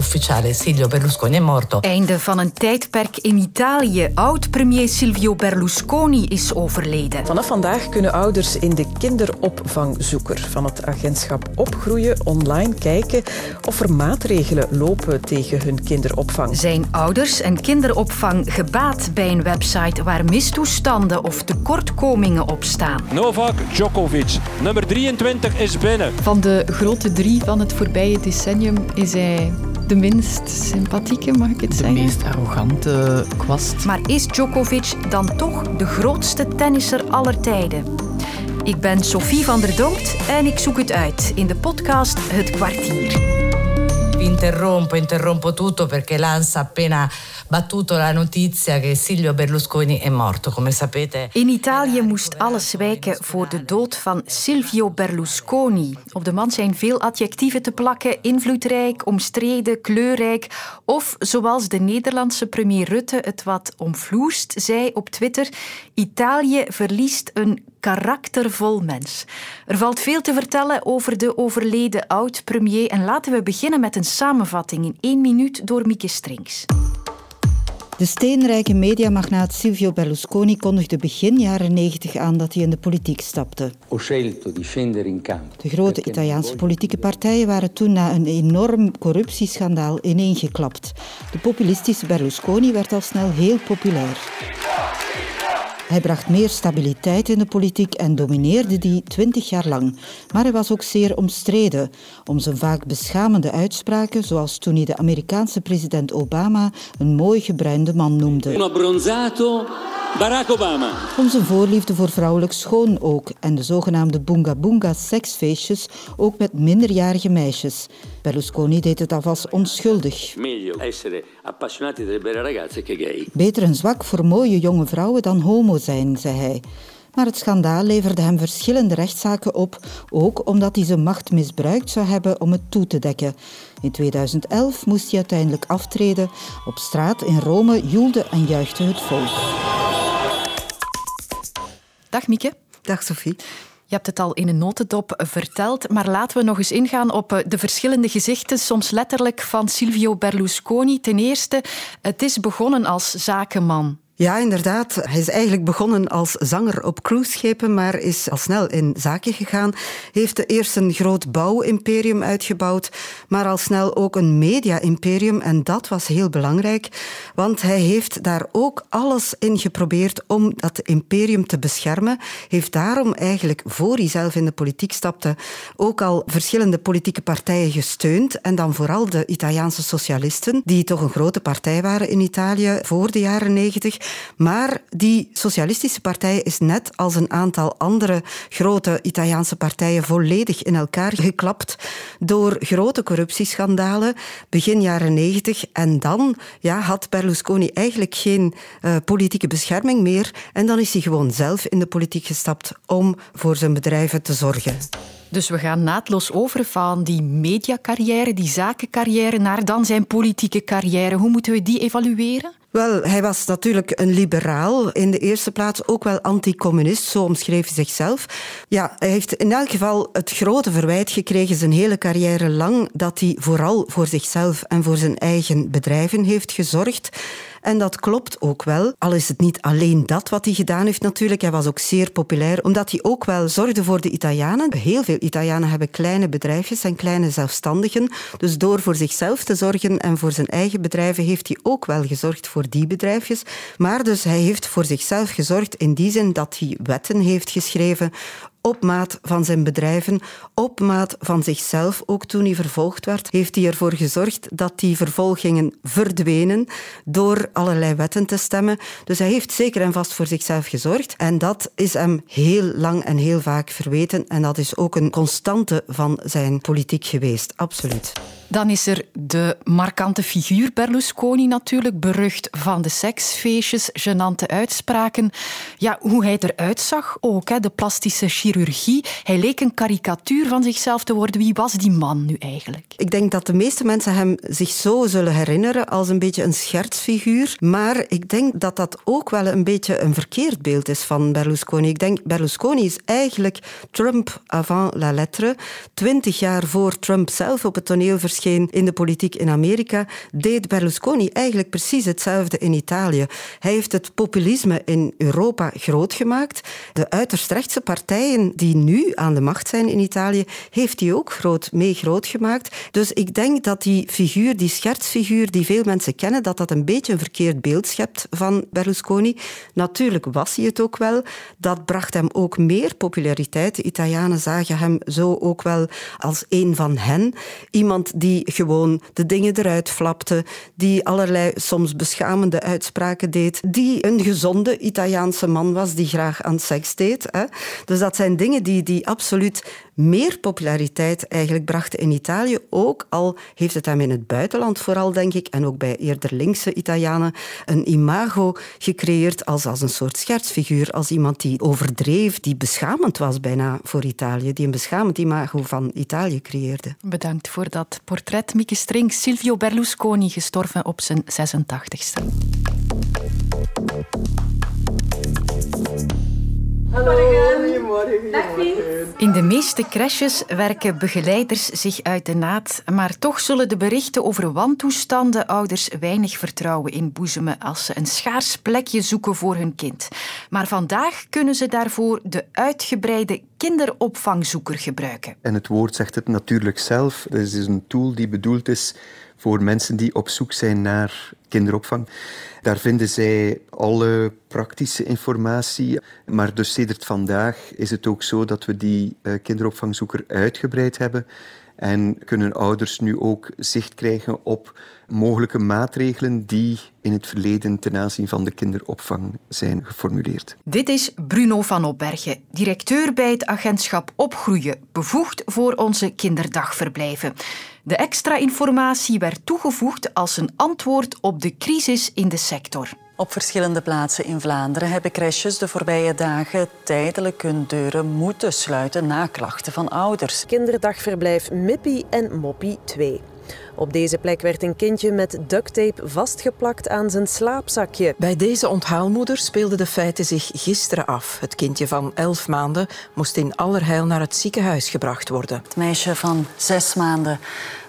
ufficiale Silvio Berlusconi è morto. Einde van een tijdperk in Italië. Oud-premier Silvio Berlusconi is overleden. Vanaf vandaag kunnen ouders in de kinderopvangzoeker van het agentschap Opgroeien online kijken of er maatregelen lopen tegen hun kinderopvang. Zijn ouders en kinderopvang gebaat bij een website waar mistoestanden of tekortkomingen op staan? Novak Djokovic, nummer 23, is binnen. Van de grote drie van het voorbije decennium is hij de minst sympathieke, mag ik het De zeggen? meest arrogante kwast. Maar is Djokovic dan toch de grootste tennisser aller tijden? Ik ben Sophie van der Donkt en ik zoek het uit in de podcast Het Kwartier. Interrompo, interrompo tutto perché l'ANSA ha appena battuto la notizia che Silvio Berlusconi è morto, come sapete. In Italië moest alles wijken voor de dood van Silvio Berlusconi. Op de man zijn veel adjectieven te plakken: invloedrijk, omstreden, kleurrijk. Of zoals de Nederlandse premier Rutte het wat omvloest zei op Twitter: Italië verliest een karaktervol mens. Er valt veel te vertellen over de overleden oud-premier. En laten we beginnen met een samenvatting in één minuut door Mieke Strings. De steenrijke mediamagnaat Silvio Berlusconi kondigde begin jaren 90 aan dat hij in de politiek stapte. Ho scelto di scendere in campo. De grote Italiaanse politieke partijen waren toen na een enorm corruptieschandaal ineengeklapt. De populistische Berlusconi werd al snel heel populair. Hij bracht meer stabiliteit in de politiek en domineerde die twintig jaar lang. Maar hij was ook zeer omstreden om zijn vaak beschamende uitspraken, zoals toen hij de Amerikaanse president Obama een mooi gebruinde man noemde. Un abbronzato Barack Obama. Om zijn voorliefde voor vrouwelijk schoon ook en de zogenaamde Boonga Boonga seksfeestjes ook met minderjarige meisjes. Berlusconi deed het alvast onschuldig. Meglio essere appassionati delle belle ragazze che gay. Beter een zwak voor mooie jonge vrouwen dan homo zijn, zei hij. Maar het schandaal leverde hem verschillende rechtszaken op, ook omdat hij zijn macht misbruikt zou hebben om het toe te dekken. In 2011 moest hij uiteindelijk aftreden. Op straat in Rome joelde en juichte het volk. Dag Mieke. Dag Sophie. Je hebt het al in een notendop verteld, maar laten we nog eens ingaan op eh, de verschillende gezichten, soms letterlijk, van Silvio Berlusconi. Ten eerste, het is begonnen als zakenman. Ja, inderdaad. Hij is eigenlijk begonnen als zanger op cruiseschepen, maar is al snel in zaken gegaan. Heeft eerst een groot bouwimperium uitgebouwd, maar al snel ook een media-imperium. En dat was heel belangrijk, want hij heeft daar ook alles in geprobeerd om dat imperium te beschermen. Heeft daarom eigenlijk, voor hij zelf in de politiek stapte, ook al verschillende politieke partijen gesteund. En dan vooral de Italiaanse socialisten, die toch een grote partij waren in Italië voor de jaren negentig. Maar die socialistische partij is net als een aantal andere grote Italiaanse partijen volledig in elkaar geklapt door grote corruptieschandalen begin jaren negentig. En dan ja, had Berlusconi eigenlijk geen uh, politieke bescherming meer. En dan is hij gewoon zelf in de politiek gestapt om voor zijn bedrijven te zorgen. Dus we gaan naadloos over van die mediacarrière, die zakencarrière, naar dan zijn politieke carrière. Hoe moeten we die evalueren? Wel, hij was natuurlijk een liberaal. In de eerste plaats ook wel anticommunist, zo omschreef hij zichzelf. Ja, hij heeft in elk geval het grote verwijt gekregen zijn hele carrière lang dat hij vooral voor zichzelf en voor zijn eigen bedrijven heeft gezorgd. En dat klopt ook wel. Al is het niet alleen dat wat hij gedaan heeft natuurlijk. Hij was ook zeer populair, omdat hij ook wel zorgde voor de Italianen. Heel veel Italianen hebben kleine bedrijfjes en kleine zelfstandigen. Dus door voor zichzelf te zorgen en voor zijn eigen bedrijven heeft hij ook wel gezorgd voor die bedrijfjes. Maar dus hij heeft voor zichzelf gezorgd in die zin dat hij wetten heeft geschreven op maat van zijn bedrijven, op maat van zichzelf. Ook toen hij vervolgd werd, heeft hij ervoor gezorgd dat die vervolgingen verdwenen door allerlei wetten te stemmen. Dus hij heeft zeker en vast voor zichzelf gezorgd. En dat is hem heel lang en heel vaak verweten. En dat is ook een constante van zijn politiek geweest, absoluut. Dan is er de markante figuur Berlusconi natuurlijk, berucht van de seksfeestjes, genante uitspraken. Ja, hoe hij eruit zag ook, hè, de plastische chirurgie. Hij leek een karikatuur van zichzelf te worden. Wie was die man nu eigenlijk? Ik denk dat de meeste mensen hem zich zo zullen herinneren als een beetje een schertsfiguur. Maar ik denk dat dat ook wel een beetje een verkeerd beeld is van Berlusconi. Ik denk, Berlusconi is eigenlijk Trump avant la lettre. Twintig jaar voor Trump zelf op het toneel verscheen in de politiek in Amerika, deed Berlusconi eigenlijk precies hetzelfde in Italië. Hij heeft het populisme in Europa groot gemaakt. De uiterst rechtse partijen die nu aan de macht zijn in Italië, heeft hij ook groot, mee groot gemaakt. Dus ik denk dat die figuur, die schertsfiguur die veel mensen kennen, dat dat een beetje een verkeerd beeld schept van Berlusconi. Natuurlijk was hij het ook wel. Dat bracht hem ook meer populariteit. De Italianen zagen hem zo ook wel als een van hen. Iemand die gewoon de dingen eruit flapte, die allerlei soms beschamende uitspraken deed, die een gezonde Italiaanse man was die graag aan seks deed. Hè. Dus dat zijn dingen die, die absoluut meer populariteit eigenlijk brachten in Italië. Ook al heeft het hem in het buitenland vooral, denk ik, en ook bij eerder linkse Italianen, een imago gecreëerd als, als een soort schertsfiguur, als iemand die overdreef, die beschamend was bijna voor Italië, die een beschamend imago van Italië creëerde. Bedankt voor dat portret, Mieke String. Silvio Berlusconi, gestorven op zijn 86ste. Hallo, goedemorgen. In de meeste crèches werken begeleiders zich uit de naad, maar toch zullen de berichten over wantoestanden ouders weinig vertrouwen inboezemen als ze een schaars plekje zoeken voor hun kind. Maar vandaag kunnen ze daarvoor de uitgebreide kinderopvangzoeker gebruiken. En het woord zegt het natuurlijk zelf. Het is een tool die bedoeld is voor mensen die op zoek zijn naar kinderopvang. Daar vinden zij alle praktische informatie. Maar dus sedert vandaag is het ook zo dat we die uh, kinderopvangzoeker uitgebreid hebben. En kunnen ouders nu ook zicht krijgen op mogelijke maatregelen die in het verleden ten aanzien van de kinderopvang zijn geformuleerd. Dit is Bruno van Opbergen, directeur bij het agentschap Opgroeien, bevoegd voor onze kinderdagverblijven. De extra informatie werd toegevoegd als een antwoord op de crisis in de sector. Op verschillende plaatsen in Vlaanderen hebben crèches de voorbije dagen tijdelijk hun deuren moeten sluiten na klachten van ouders. Kinderdagverblijf Mippie en Moppie 2. Op deze plek werd een kindje met ducttape vastgeplakt aan zijn slaapzakje. Bij deze onthaalmoeder speelden de feiten zich gisteren af. Het kindje van 11 maanden moest in allerheil naar het ziekenhuis gebracht worden. Het meisje van zes maanden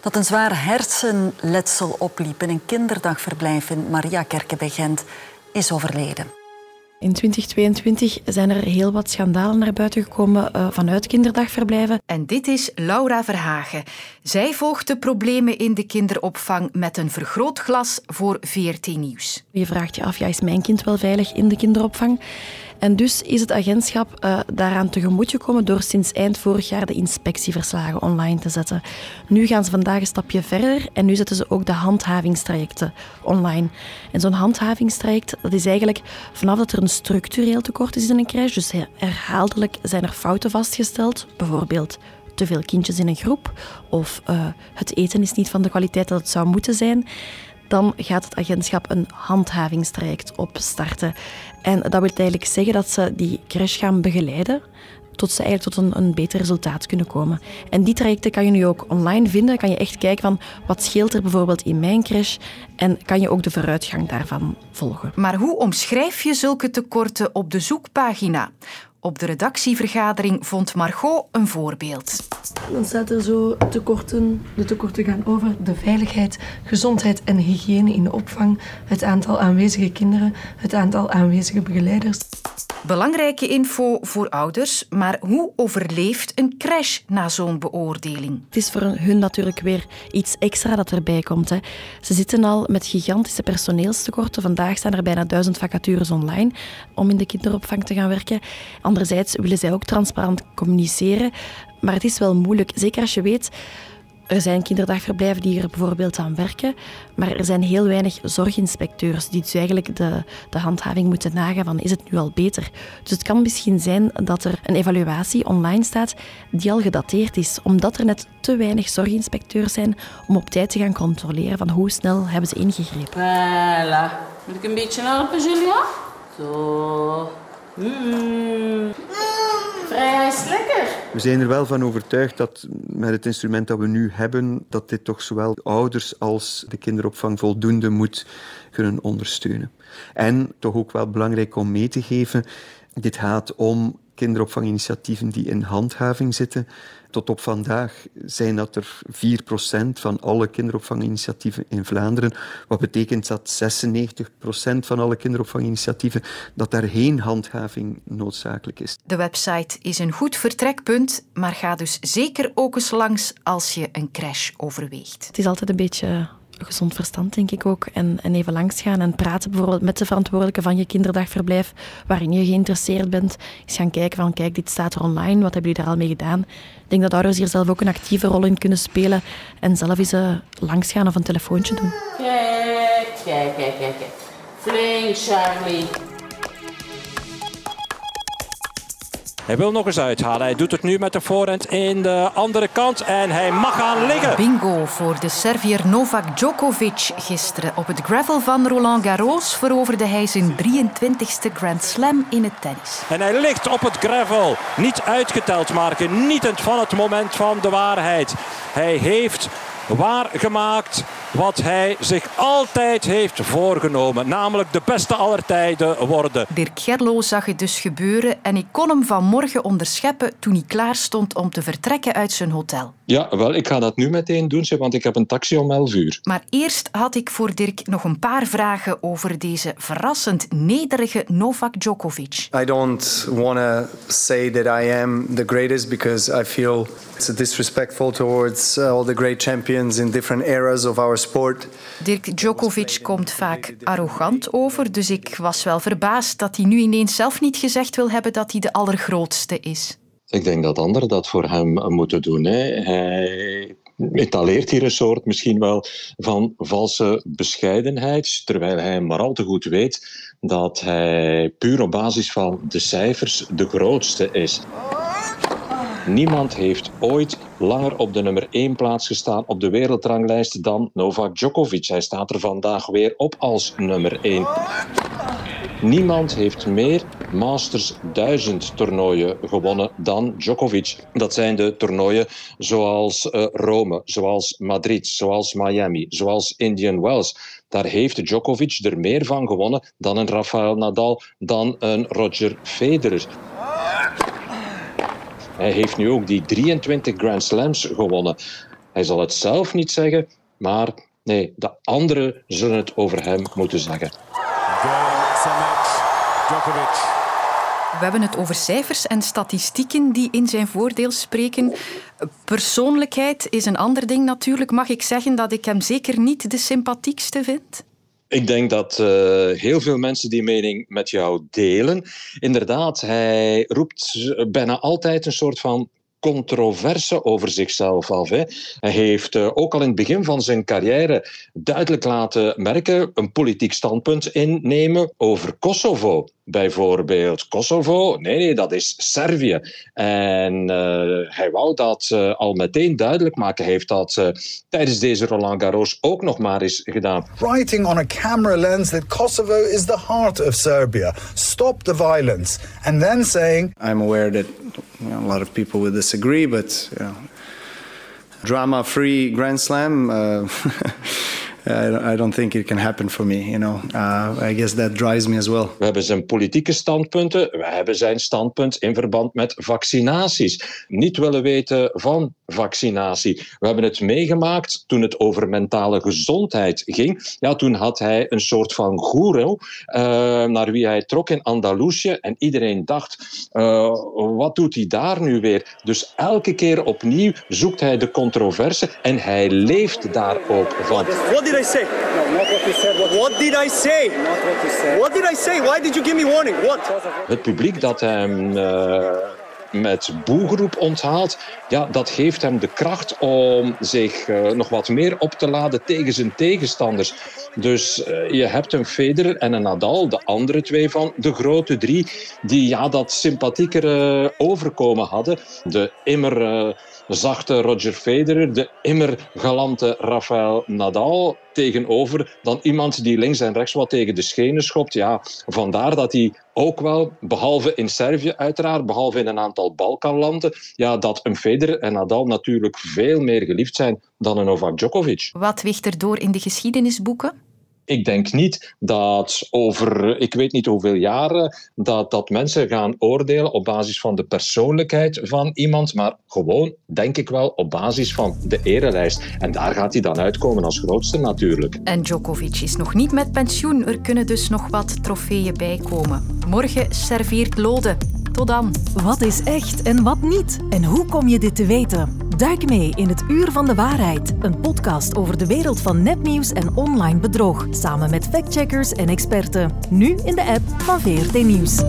dat een zwaar hersenletsel opliep in een kinderdagverblijf in Mariakerke bij Gent, is overleden. In 2022 zijn er heel wat schandalen naar buiten gekomen uh, vanuit kinderdagverblijven. En dit is Laura Verhagen. Zij volgt de problemen in de kinderopvang met een vergrootglas voor VRT Nieuws. Je vraagt je af, ja, is mijn kind wel veilig in de kinderopvang? En dus is het agentschap uh, daaraan tegemoet gekomen door sinds eind vorig jaar de inspectieverslagen online te zetten. Nu gaan ze vandaag een stapje verder en nu zetten ze ook de handhavingstrajecten online. En zo'n handhavingstraject, dat is eigenlijk vanaf dat er een structureel tekort is in een crash, dus herhaaldelijk zijn er fouten vastgesteld, bijvoorbeeld te veel kindjes in een groep of uh, het eten is niet van de kwaliteit dat het zou moeten zijn dan gaat het agentschap een handhavingstraject opstarten. En dat wil eigenlijk zeggen dat ze die crash gaan begeleiden tot ze eigenlijk tot een, beter resultaat kunnen komen. En die trajecten kan je nu ook online vinden. Kan je echt kijken van wat scheelt er bijvoorbeeld in mijn crash en kan je ook de vooruitgang daarvan volgen. Maar hoe omschrijf je zulke tekorten op de zoekpagina? Op de redactievergadering vond Margot een voorbeeld. Dan staat er zo tekorten. De tekorten gaan over de veiligheid, gezondheid en hygiëne in de opvang, het aantal aanwezige kinderen, het aantal aanwezige begeleiders. Belangrijke info voor ouders, maar hoe overleeft een crash na zo'n beoordeling? Het is voor hun natuurlijk weer iets extra dat erbij komt. Hè. Ze zitten al met gigantische personeelstekorten. Vandaag staan er bijna duizend vacatures online om in de kinderopvang te gaan werken. Anderzijds willen zij ook transparant communiceren. Maar het is wel moeilijk, zeker als je weet er zijn kinderdagverblijven die er bijvoorbeeld aan werken, maar er zijn heel weinig zorginspecteurs die dus eigenlijk de, de handhaving moeten nagaan van is het nu al beter. Dus het kan misschien zijn dat er een evaluatie online staat die al gedateerd is, omdat er net te weinig zorginspecteurs zijn om op tijd te gaan controleren van hoe snel hebben ze ingegrepen. Voilà. Moet ik een beetje helpen, Julia? Zo. Mm. Vrij is lekker. We zijn er wel van overtuigd dat met het instrument dat we nu hebben, dat dit toch zowel ouders als de kinderopvang voldoende moet kunnen ondersteunen. En toch ook wel belangrijk om mee te geven, dit gaat om kinderopvanginitiatieven die in handhaving zitten. Tot op vandaag zijn dat er 4% van alle kinderopvanginitiatieven in Vlaanderen. Wat betekent dat 96% van alle kinderopvanginitiatieven dat daar geen handhaving noodzakelijk is. De website is een goed vertrekpunt, maar ga dus zeker ook eens langs als je een crash overweegt. Het is altijd een beetje gezond verstand, denk ik ook. En, en even langs gaan en praten bijvoorbeeld met de verantwoordelijke van je kinderdagverblijf waarin je geïnteresseerd bent. Eens gaan kijken van, kijk, dit staat er online, wat hebben jullie daar al mee gedaan? Ik denk dat ouders hier zelf ook een actieve rol in kunnen spelen en zelf eens uh, langs gaan of een telefoontje doen. Kijk, kijk, kijk, kijk. Flink, Charlie. Hij wil nog eens uithalen. Hij doet het nu met de voorhand in de andere kant. En hij mag gaan liggen. Bingo voor de Serviër Novak Djokovic. Gisteren op het gravel van Roland Garros veroverde hij zijn 23ste Grand Slam in het tennis. En hij ligt op het gravel. Niet uitgeteld maar genietend van het moment van de waarheid. Hij heeft waargemaakt wat hij zich altijd heeft voorgenomen. Namelijk de beste aller tijden worden. Dirk Gerlo zag het dus gebeuren en ik kon hem vanmorgen onderscheppen toen hij klaar stond om te vertrekken uit zijn hotel. Ja, wel, ik ga dat nu meteen doen, want ik heb een taxi om 11 uur. Maar eerst had ik voor Dirk nog een paar vragen over deze verrassend nederige Novak Djokovic. I don't want to say that I am the greatest because I feel it's disrespectful towards uh, all the great champions in different eras of our sport. Dirk Djokovic komt vaak arrogant over, dus ik was wel verbaasd dat hij nu ineens zelf niet gezegd wil hebben dat hij de allergrootste is. Ik denk dat anderen dat voor hem moeten doen. Hè. Hij etaleert hier een soort misschien wel van valse bescheidenheid, terwijl hij maar al te goed weet dat hij puur op basis van de cijfers de grootste is. Niemand heeft ooit langer op de nummer 1 plaats gestaan op de wereldranglijst dan Novak Djokovic. Hij staat er vandaag weer op als nummer 1. Niemand heeft meer Masters 1000 toernooien gewonnen dan Djokovic. Dat zijn de toernooien zoals uh, Rome, zoals Madrid, zoals Miami, zoals Indian Wells. Daar heeft Djokovic er meer van gewonnen dan een Rafael Nadal, dan een Roger Federer. Hij heeft nu ook die 23 Grand Slams gewonnen. Hij zal het zelf niet zeggen, maar nee, de anderen zullen het over hem moeten zeggen. We hebben het over cijfers en statistieken die in zijn voordeel spreken. Persoonlijkheid is een ander ding natuurlijk. Mag ik zeggen dat ik hem zeker niet de sympathiekste vind? Ik denk dat uh, heel veel mensen die mening met jou delen. Inderdaad, hij roept bijna altijd een soort van controverse over zichzelf af. Hè. Hij heeft uh, ook al in het begin van zijn carrière duidelijk laten merken een politiek standpunt innemen over Kosovo bijvoorbeeld Kosovo. Nee, nee, dat is Servië. En uh, hij wou dat uh, al meteen duidelijk maken. Hij heeft dat uh, tijdens deze Roland Garros ook nog maar eens gedaan. Writing on a camera lens that Kosovo is the heart of Serbia. Stop the violence. And then saying... I'm aware that you know, a lot of people will disagree, but... You know, drama-free Grand Slam... I don't think it can happen for me. You know, uh, I guess that drives me as well. We hebben zijn politieke standpunten. We hebben zijn standpunt in verband met vaccinaties. Niet willen weten van vaccinatie. We hebben het meegemaakt toen het over mentale gezondheid ging. Ja, toen had hij een soort van goeroe uh, naar wie hij trok in Andalusië. En iedereen dacht, uh, wat doet hij daar nu weer? Dus elke keer opnieuw zoekt hij de controverse en hij leeft daar ook van. What did I say? No, not what you said. What, what did I say? Not what you said. What did I say? Why did you give me warning? What? Het publiek dat hem uh, met boegroep onthaalt, ja, dat geeft hem de kracht om zich uh, nog wat meer op te laden tegen zijn tegenstanders. Dus uh, je hebt een Federer en een Nadal, de andere twee van de grote drie, die ja, dat sympathieker overkomen hadden. De immer zachte Roger Federer, de immer galante Rafael Nadal tegenover dan iemand die links en rechts wat tegen de schenen schopt. Ja, vandaar dat hij ook wel, behalve in Servië uiteraard, behalve in een aantal Balkanlanden, ja, dat een Federer en Nadal natuurlijk veel meer geliefd zijn dan een Novak Djokovic. Wat weegt er door in de geschiedenisboeken? Ik denk niet dat over, ik weet niet hoeveel jaren, dat, dat mensen gaan oordelen op basis van de persoonlijkheid van iemand, maar gewoon, denk ik wel, op basis van de erelijst. En daar gaat hij dan uitkomen als grootste natuurlijk. En Djokovic is nog niet met pensioen. Er kunnen dus nog wat trofeeën bijkomen. Morgen serveert Lode. Dan. Wat is echt en wat niet? En hoe kom je dit te weten? Duik mee in het Uur van de Waarheid, een podcast over de wereld van nepnieuws en online bedrog, samen met factcheckers en experten. Nu in de app van VRT Nieuws.